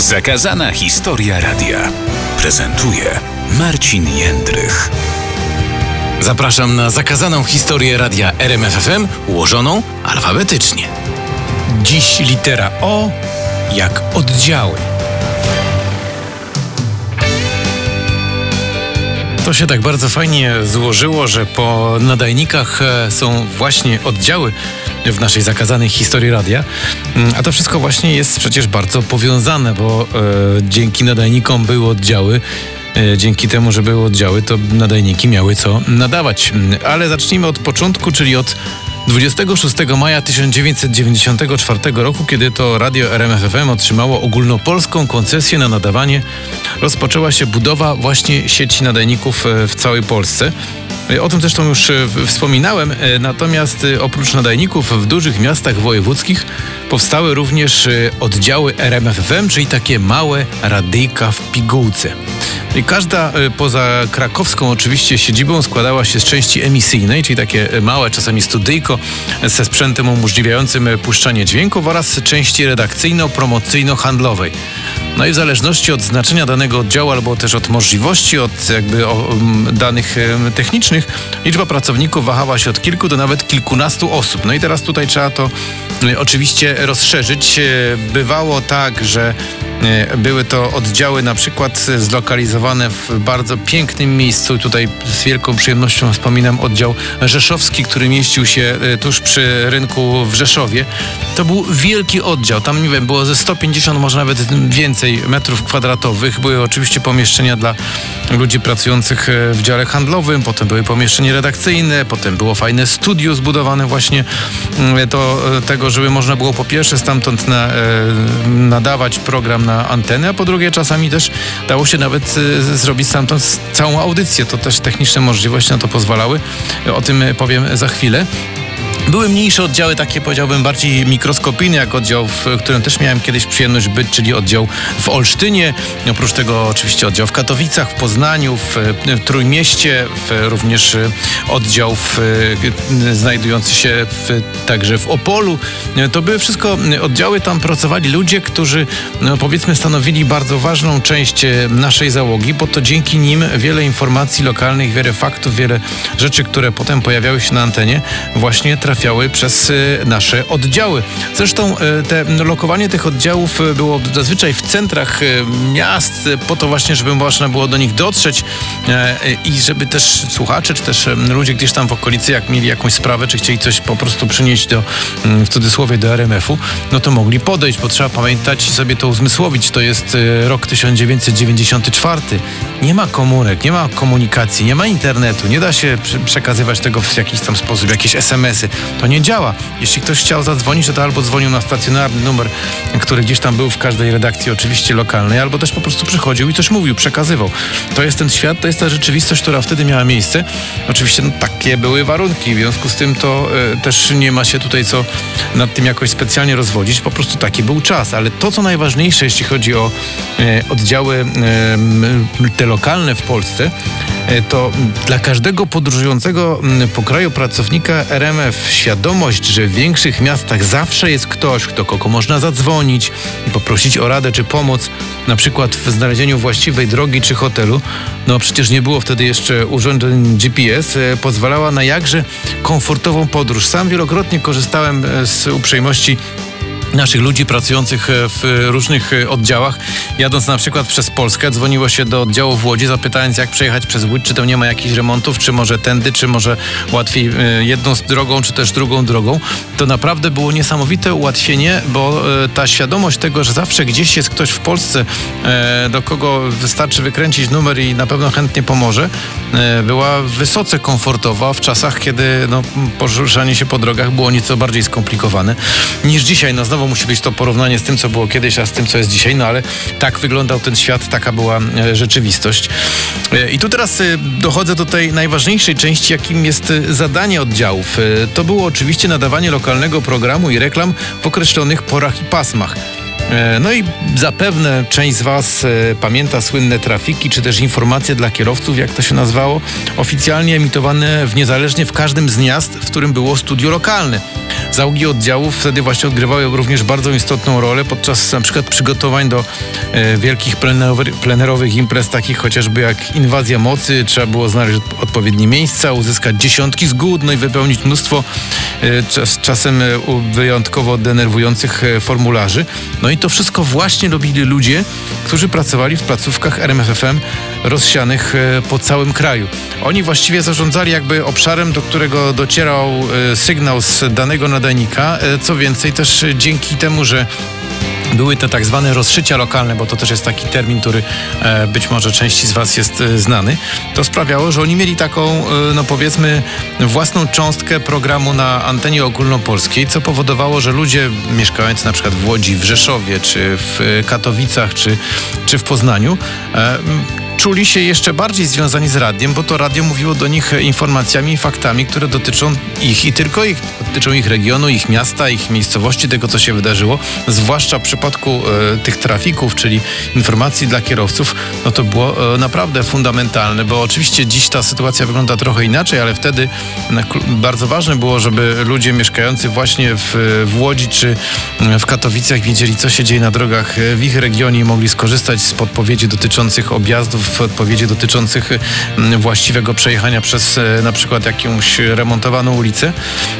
Zakazana historia radia prezentuje Marcin Jędrych. Zapraszam na zakazaną historię radia RMFFM ułożoną alfabetycznie. Dziś litera O jak oddziały. To się tak bardzo fajnie złożyło, że po nadajnikach e, są właśnie oddziały w naszej zakazanej historii radia. Mm, a to wszystko właśnie jest przecież bardzo powiązane, bo e, dzięki nadajnikom były oddziały. E, dzięki temu, że były oddziały, to nadajniki miały co nadawać. Mm, ale zacznijmy od początku, czyli od 26 maja 1994 roku, kiedy to radio RMFFM otrzymało ogólnopolską koncesję na nadawanie, rozpoczęła się budowa właśnie sieci nadajników e, w całej Polsce. E, o tym zresztą już e, wspominałem, natomiast oprócz nadajników w dużych miastach wojewódzkich powstały również oddziały RMFFM, czyli takie małe radyjka w pigułce. I każda poza krakowską oczywiście siedzibą składała się z części emisyjnej, czyli takie małe, czasami studyjko ze sprzętem umożliwiającym puszczanie dźwięków oraz części redakcyjno-promocyjno-handlowej. No i w zależności od znaczenia danego oddziału albo też od możliwości, od jakby danych technicznych, liczba pracowników wahała się od kilku do nawet kilkunastu osób. No i teraz tutaj trzeba to y, oczywiście rozszerzyć. Y, bywało tak, że y, były to oddziały na przykład zlokalizowane w bardzo pięknym miejscu. Tutaj z wielką przyjemnością wspominam oddział rzeszowski, który mieścił się tuż przy rynku w Rzeszowie. To był wielki oddział. Tam, nie wiem, było ze 150, może nawet więcej metrów kwadratowych. Były oczywiście pomieszczenia dla ludzi pracujących e, w dziale handlowym, potem były pomieszczenia redakcyjne, potem było fajne studio zbudowane właśnie mm, do e, tego, żeby można było po pierwsze stamtąd na, e, nadawać program na antenę, a po drugie czasami też dało się nawet zrobić stamtąd całą audycję. To też techniczne możliwości na to pozwalały. O tym powiem za chwilę. Były mniejsze oddziały, takie powiedziałbym bardziej mikroskopijne, jak oddział, w którym też miałem kiedyś przyjemność być, czyli oddział w Olsztynie. Oprócz tego oczywiście oddział w Katowicach, w Poznaniu, w, w Trójmieście, w, również oddział w, znajdujący się także w Opolu. To były wszystko oddziały, tam pracowali ludzie, którzy no, powiedzmy stanowili bardzo ważną część naszej załogi, bo to dzięki nim wiele informacji lokalnych, wiele faktów, wiele rzeczy, które potem pojawiały się na antenie, właśnie trafiały trafiały przez y, nasze oddziały. Zresztą y, te lokowanie tych oddziałów y, było zazwyczaj w centrach miast, po to właśnie, żeby można było do nich dotrzeć i żeby też słuchacze, czy też ludzie gdzieś tam w okolicy, jak mieli jakąś sprawę, czy chcieli coś po prostu przynieść do, mm, w cudzysłowie, do RMF-u, no to mogli podejść, bo trzeba pamiętać i sobie to uzmysłowić. To jest rok 1994. Nie ma komórek, nie ma komunikacji, nie ma internetu, nie da się przekazywać tego w jakiś tam sposób, jakieś SMS-y to nie działa. Jeśli ktoś chciał zadzwonić, to, to albo dzwonił na stacjonarny numer, który gdzieś tam był w każdej redakcji oczywiście lokalnej, albo też po prostu przychodził i coś mówił, przekazywał. To jest ten świat, to jest ta rzeczywistość, która wtedy miała miejsce. Oczywiście no, takie były warunki, w związku z tym to y, też nie ma się tutaj co nad tym jakoś specjalnie rozwodzić, po prostu taki był czas. Ale to, co najważniejsze, jeśli chodzi o y, oddziały y, te lokalne w Polsce, to dla każdego podróżującego po kraju pracownika RMF świadomość, że w większych miastach zawsze jest ktoś, kto kogo można zadzwonić i poprosić o radę czy pomoc, na przykład w znalezieniu właściwej drogi czy hotelu, no przecież nie było wtedy jeszcze urządzeń GPS, e, pozwalała na jakże komfortową podróż. Sam wielokrotnie korzystałem e, z uprzejmości naszych ludzi pracujących e, w różnych e, oddziałach. Jadąc na przykład przez Polskę, dzwoniło się do oddziału w Łodzi, zapytając jak przejechać przez Łódź, czy tam nie ma jakichś remontów, czy może tędy, czy może łatwiej e, jedną drogą, czy też drugą drogą. To naprawdę było niesamowite ułatwienie, bo ta świadomość tego, że zawsze gdzieś jest ktoś w Polsce, do kogo wystarczy wykręcić numer i na pewno chętnie pomoże, była wysoce komfortowa w czasach, kiedy no, poruszanie się po drogach było nieco bardziej skomplikowane niż dzisiaj. No, znowu musi być to porównanie z tym, co było kiedyś, a z tym, co jest dzisiaj, no ale tak wyglądał ten świat, taka była e, rzeczywistość. E, I tu teraz e, dochodzę do tej najważniejszej części, jakim jest zadanie oddziałów. To było oczywiście nadawanie lokalnego programu i reklam w określonych porach i pasmach. E, no i zapewne część z Was e, pamięta słynne trafiki, czy też informacje dla kierowców, jak to się nazywało, oficjalnie emitowane w niezależnie w każdym z miast, w którym było studio lokalne. Załogi oddziałów wtedy właśnie odgrywały również bardzo istotną rolę podczas na przykład przygotowań do e, wielkich plenerowych imprez, takich chociażby jak inwazja mocy. Trzeba było znaleźć odpowiednie miejsca, uzyskać dziesiątki zgód, no i wypełnić mnóstwo czas, czasem wyjątkowo denerwujących formularzy. No i to wszystko właśnie robili ludzie, którzy pracowali w placówkach RMFFM rozsianych e, po całym kraju. Oni właściwie zarządzali jakby obszarem, do którego docierał e, sygnał z danego nadajnika. E, co więcej, też dzięki temu, że były te tak zwane rozszycia lokalne, bo to też jest taki termin, który e, być może części z Was jest e, znany, to sprawiało, że oni mieli taką, e, no powiedzmy, własną cząstkę programu na antenie ogólnopolskiej, co powodowało, że ludzie mieszkający na przykład w Łodzi, w Rzeszowie, czy w Katowicach, czy, czy w Poznaniu, czuli się jeszcze bardziej związani z radiem, bo to radio mówiło do nich informacjami i faktami, które dotyczą ich i tylko ich, dotyczą ich regionu, ich miasta, ich miejscowości, tego co się wydarzyło, zwłaszcza w przypadku e, tych trafików, czyli informacji dla kierowców, no to było e, naprawdę fundamentalne, bo oczywiście dziś ta sytuacja wygląda trochę inaczej, ale wtedy bardzo ważne było, żeby ludzie mieszkający właśnie w, w Łodzi czy w Katowicach wiedzieli, co się dzieje na drogach w ich regionie i mogli skorzystać z podpowiedzi dotyczących objazdów odpowiedzi dotyczących mm, właściwego przejechania przez e, na przykład jakąś remontowaną ulicę,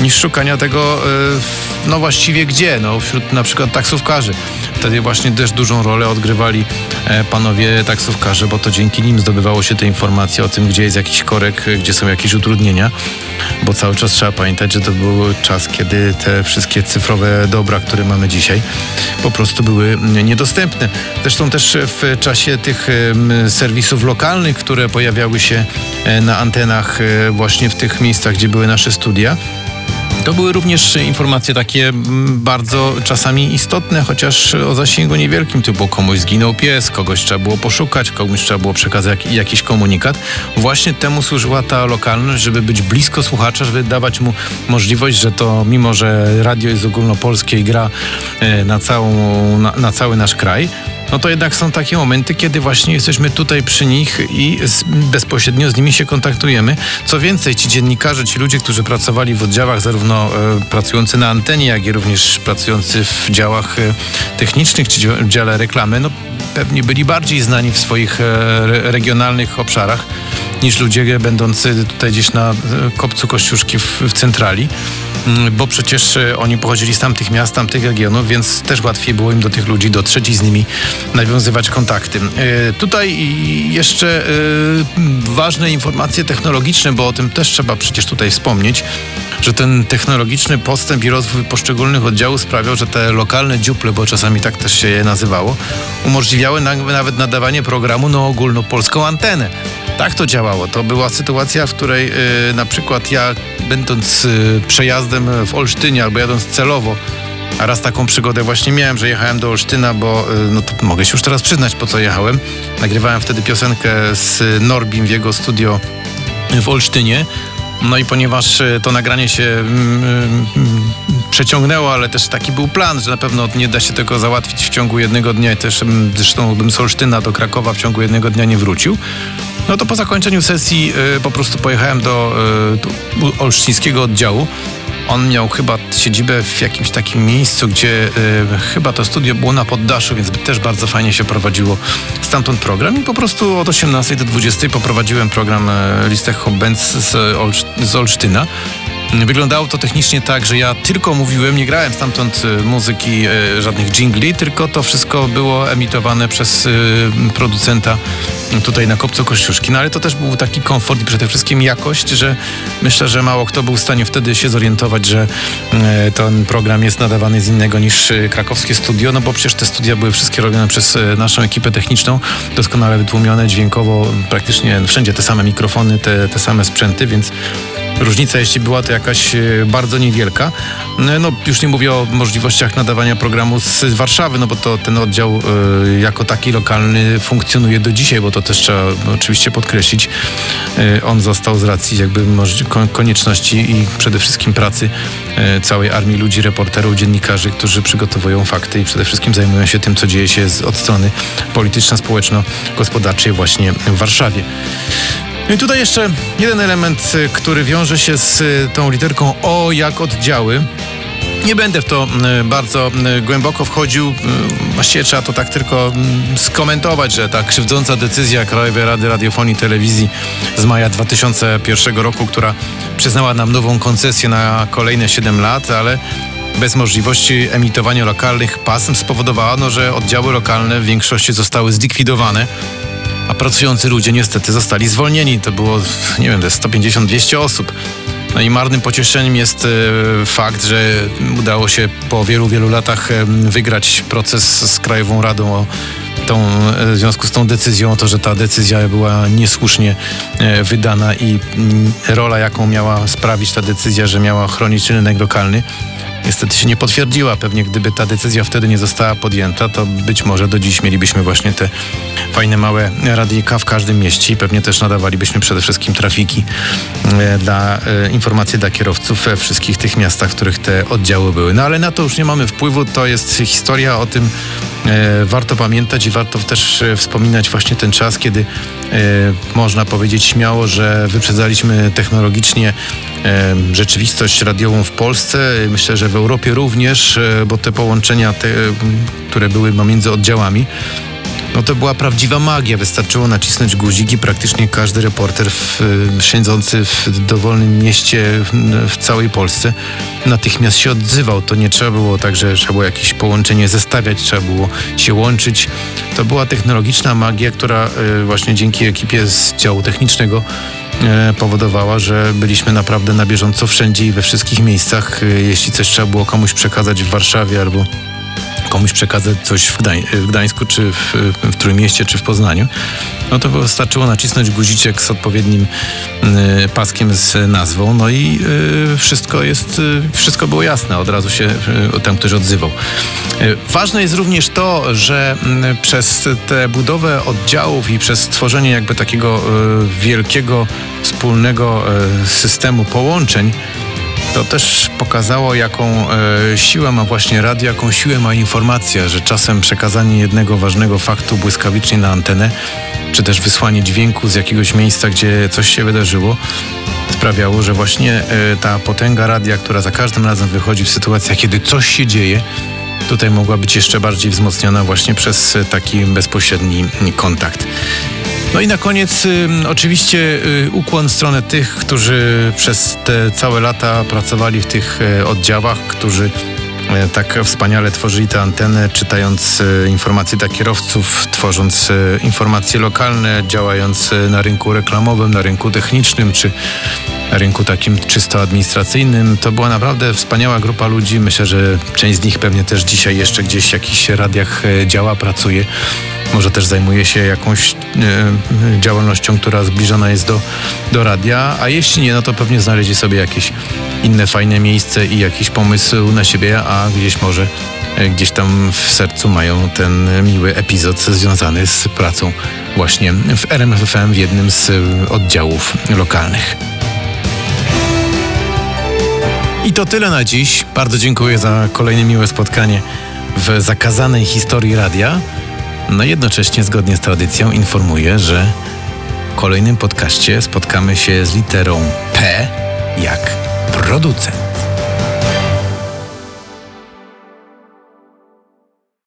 niż szukania tego e, no właściwie gdzie, no wśród na przykład taksówkarzy. Wtedy właśnie też dużą rolę odgrywali e, panowie taksówkarze, bo to dzięki nim zdobywało się te informacje o tym, gdzie jest jakiś korek, gdzie są jakieś utrudnienia, bo cały czas trzeba pamiętać, że to był czas, kiedy te wszystkie cyfrowe dobra, które mamy dzisiaj, po prostu były niedostępne. Zresztą też w czasie tych serwisów serwisów lokalnych, które pojawiały się e, na antenach e, właśnie w tych miejscach, gdzie były nasze studia. To były również informacje takie bardzo czasami istotne, chociaż o zasięgu niewielkim, typu komuś zginął pies, kogoś trzeba było poszukać, komuś trzeba było przekazać jakiś komunikat. Właśnie temu służyła ta lokalność, żeby być blisko słuchacza, żeby dawać mu możliwość, że to mimo, że radio jest ogólnopolskie i gra e, na, całą, na, na cały nasz kraj, no to jednak są takie momenty, kiedy właśnie jesteśmy tutaj przy nich i z, bezpośrednio z nimi się kontaktujemy. Co więcej, ci dziennikarze, ci ludzie, którzy pracowali w oddziałach, zarówno e, pracujący na antenie, jak i również pracujący w działach e, technicznych czy dziale reklamy, no pewnie byli bardziej znani w swoich e, regionalnych obszarach niż ludzie będący tutaj gdzieś na kopcu Kościuszki w, w centrali, mm, bo przecież oni pochodzili z tamtych miast, tamtych regionów, więc też łatwiej było im do tych ludzi dotrzeć i z nimi nawiązywać kontakty. Tutaj jeszcze ważne informacje technologiczne, bo o tym też trzeba przecież tutaj wspomnieć, że ten technologiczny postęp i rozwój poszczególnych oddziałów sprawiał, że te lokalne dziuple, bo czasami tak też się je nazywało, umożliwiały nawet nadawanie programu na ogólnopolską antenę. Tak to działało. To była sytuacja, w której yy, na przykład ja, będąc yy, przejazdem w Olsztynie albo jadąc celowo, a raz taką przygodę właśnie miałem, że jechałem do Olsztyna, bo yy, no to mogę się już teraz przyznać, po co jechałem. Nagrywałem wtedy piosenkę z Norbim w jego studio w Olsztynie. No i ponieważ y, to nagranie się mm, mm, przeciągnęło, ale też taki był plan, że na pewno nie da się tego załatwić w ciągu jednego dnia i też mm, zresztą bym z Olsztyna do Krakowa w ciągu jednego dnia nie wrócił. No to po zakończeniu sesji y, po prostu pojechałem do, y, olsztyńskiego oddziału. On miał chyba siedzibę w jakimś takim miejscu, gdzie y, chyba to studio było na poddaszu, więc też bardzo fajnie się prowadziło stamtąd program. I po prostu od 18 do 20 poprowadziłem program y, Listech Hobbens z, Olsz z Olsztyna. Wyglądało to technicznie tak, że ja tylko mówiłem, nie grałem stamtąd y, muzyki, y, żadnych jingli, tylko to wszystko było emitowane przez producenta tutaj na Kopcu Kościuszki. No ale to też był taki komfort i przede wszystkim jakość, że myślę, że mało kto był w stanie wtedy się zorientować, że ten program jest nadawany z innego niż krakowskie studio, no bo przecież te studia były wszystkie robione przez naszą ekipę techniczną, doskonale wytłumione dźwiękowo, praktycznie wszędzie te same mikrofony, te, te same sprzęty, więc Różnica, jeśli była to jakaś e, bardzo niewielka. E, no, już nie mówię o możliwościach nadawania programu z Warszawy, no bo to ten oddział y, jako taki lokalny funkcjonuje do dzisiaj, bo to też trzeba oczywiście podkreślić. Y, on został z racji jakby konieczności i przede wszystkim pracy całej armii ludzi, reporterów, dziennikarzy, którzy przygotowują fakty i przede wszystkim zajmują się tym, co dzieje się od strony polityczno-społeczno-gospodarczej właśnie w Warszawie. I tutaj jeszcze jeden element, y, który wiąże się z y, tą literką O jak oddziały. Nie będę w to y, bardzo głęboko wchodził. Właściwie trzeba to tak tylko mm, skomentować, że ta krzywdząca decyzja Krajowej Rady Radiofonii i Telewizji z maja 2001 roku, która przyznała nam nową koncesję na kolejne 7 lat, ale bez możliwości emitowania lokalnych pasm spowodowała, no, że oddziały lokalne w większości zostały zlikwidowane a pracujący ludzie niestety zostali zwolnieni. To było, nie wiem, 150-200 osób. No i marnym pocieszeniem jest e, fakt, że udało się po wielu, wielu latach e, wygrać proces z Krajową Radą o tą, e, w związku z tą decyzją, o to, że ta decyzja była niesłusznie wydana i mm, rola, jaką miała sprawić ta decyzja, że miała chronić rynek lokalny, niestety się nie potwierdziła. Pewnie gdyby ta decyzja wtedy nie została podjęta, to być może do dziś mielibyśmy właśnie te fajne małe radyjka w każdym mieście i pewnie też nadawalibyśmy przede wszystkim trafiki e, dla e, informacji dla kierowców we wszystkich tych miastach, w których te oddziały były. No ale na to już nie mamy wpływu. To jest historia o tym, e, warto pamiętać i warto też wspominać właśnie ten czas, kiedy można powiedzieć śmiało, że wyprzedzaliśmy technologicznie rzeczywistość radiową w Polsce. Myślę, że w Europie również, e, bo te połączenia, te, które były między oddziałami, no to była prawdziwa magia. Wystarczyło nacisnąć guzik i praktycznie każdy reporter w, siedzący w dowolnym mieście w całej Polsce natychmiast się odzywał. To nie trzeba było tak, że trzeba było jakieś połączenie zestawiać, trzeba było się łączyć. To była technologiczna magia, która e, właśnie dzięki ekipie z działu technicznego E, powodowała, że byliśmy naprawdę na bieżąco wszędzie i we wszystkich miejscach. E, jeśli coś trzeba było komuś przekazać w Warszawie albo komuś przekazać coś w, Gdań w Gdańsku, czy w, w Trójmieście, czy w Poznaniu, no to wystarczyło nacisnąć guziczek z odpowiednim y, paskiem z nazwą, no i y, wszystko jest, y, wszystko było jasne, od razu się tam ktoś odzywał. Ważne jest również to, że przez tę budowę oddziałów i przez stworzenie jakby takiego wielkiego, wspólnego systemu połączeń, to też pokazało, jaką e, siłę ma właśnie radio, jaką siłę ma informacja, że czasem przekazanie jednego ważnego faktu błyskawicznie na antenę, czy też wysłanie dźwięku z jakiegoś miejsca, gdzie coś się wydarzyło, sprawiało, że właśnie e, ta potęga radia, która za każdym razem wychodzi w sytuacjach, kiedy coś się dzieje, tutaj mogła być jeszcze bardziej wzmocniona właśnie przez taki bezpośredni kontakt. No i na koniec oczywiście y, ukłon w stronę tych, którzy przez te całe lata pracowali w tych y, oddziałach, którzy y, tak wspaniale tworzyli te anteny, czytając informacje dla kierowców, tworząc informacje lokalne, działając na rynku reklamowym, na rynku technicznym czy na rynku takim czysto administracyjnym. To była naprawdę wspaniała grupa ludzi. Myślę, że część z nich pewnie też dzisiaj jeszcze gdzieś w jakichś radiach działa, pracuje może też zajmuje się jakąś e, działalnością, która zbliżona jest do, do radia, a jeśli nie, no to pewnie znaleźli sobie jakieś inne fajne miejsce i jakiś pomysł na siebie, a gdzieś może e, gdzieś tam w sercu mają ten miły epizod związany z pracą właśnie w RMFFM w jednym z oddziałów lokalnych. I to tyle na dziś. Bardzo dziękuję za kolejne miłe spotkanie w zakazanej historii radia. No jednocześnie zgodnie z tradycją informuję, że w kolejnym podcaście spotkamy się z literą P jak producent.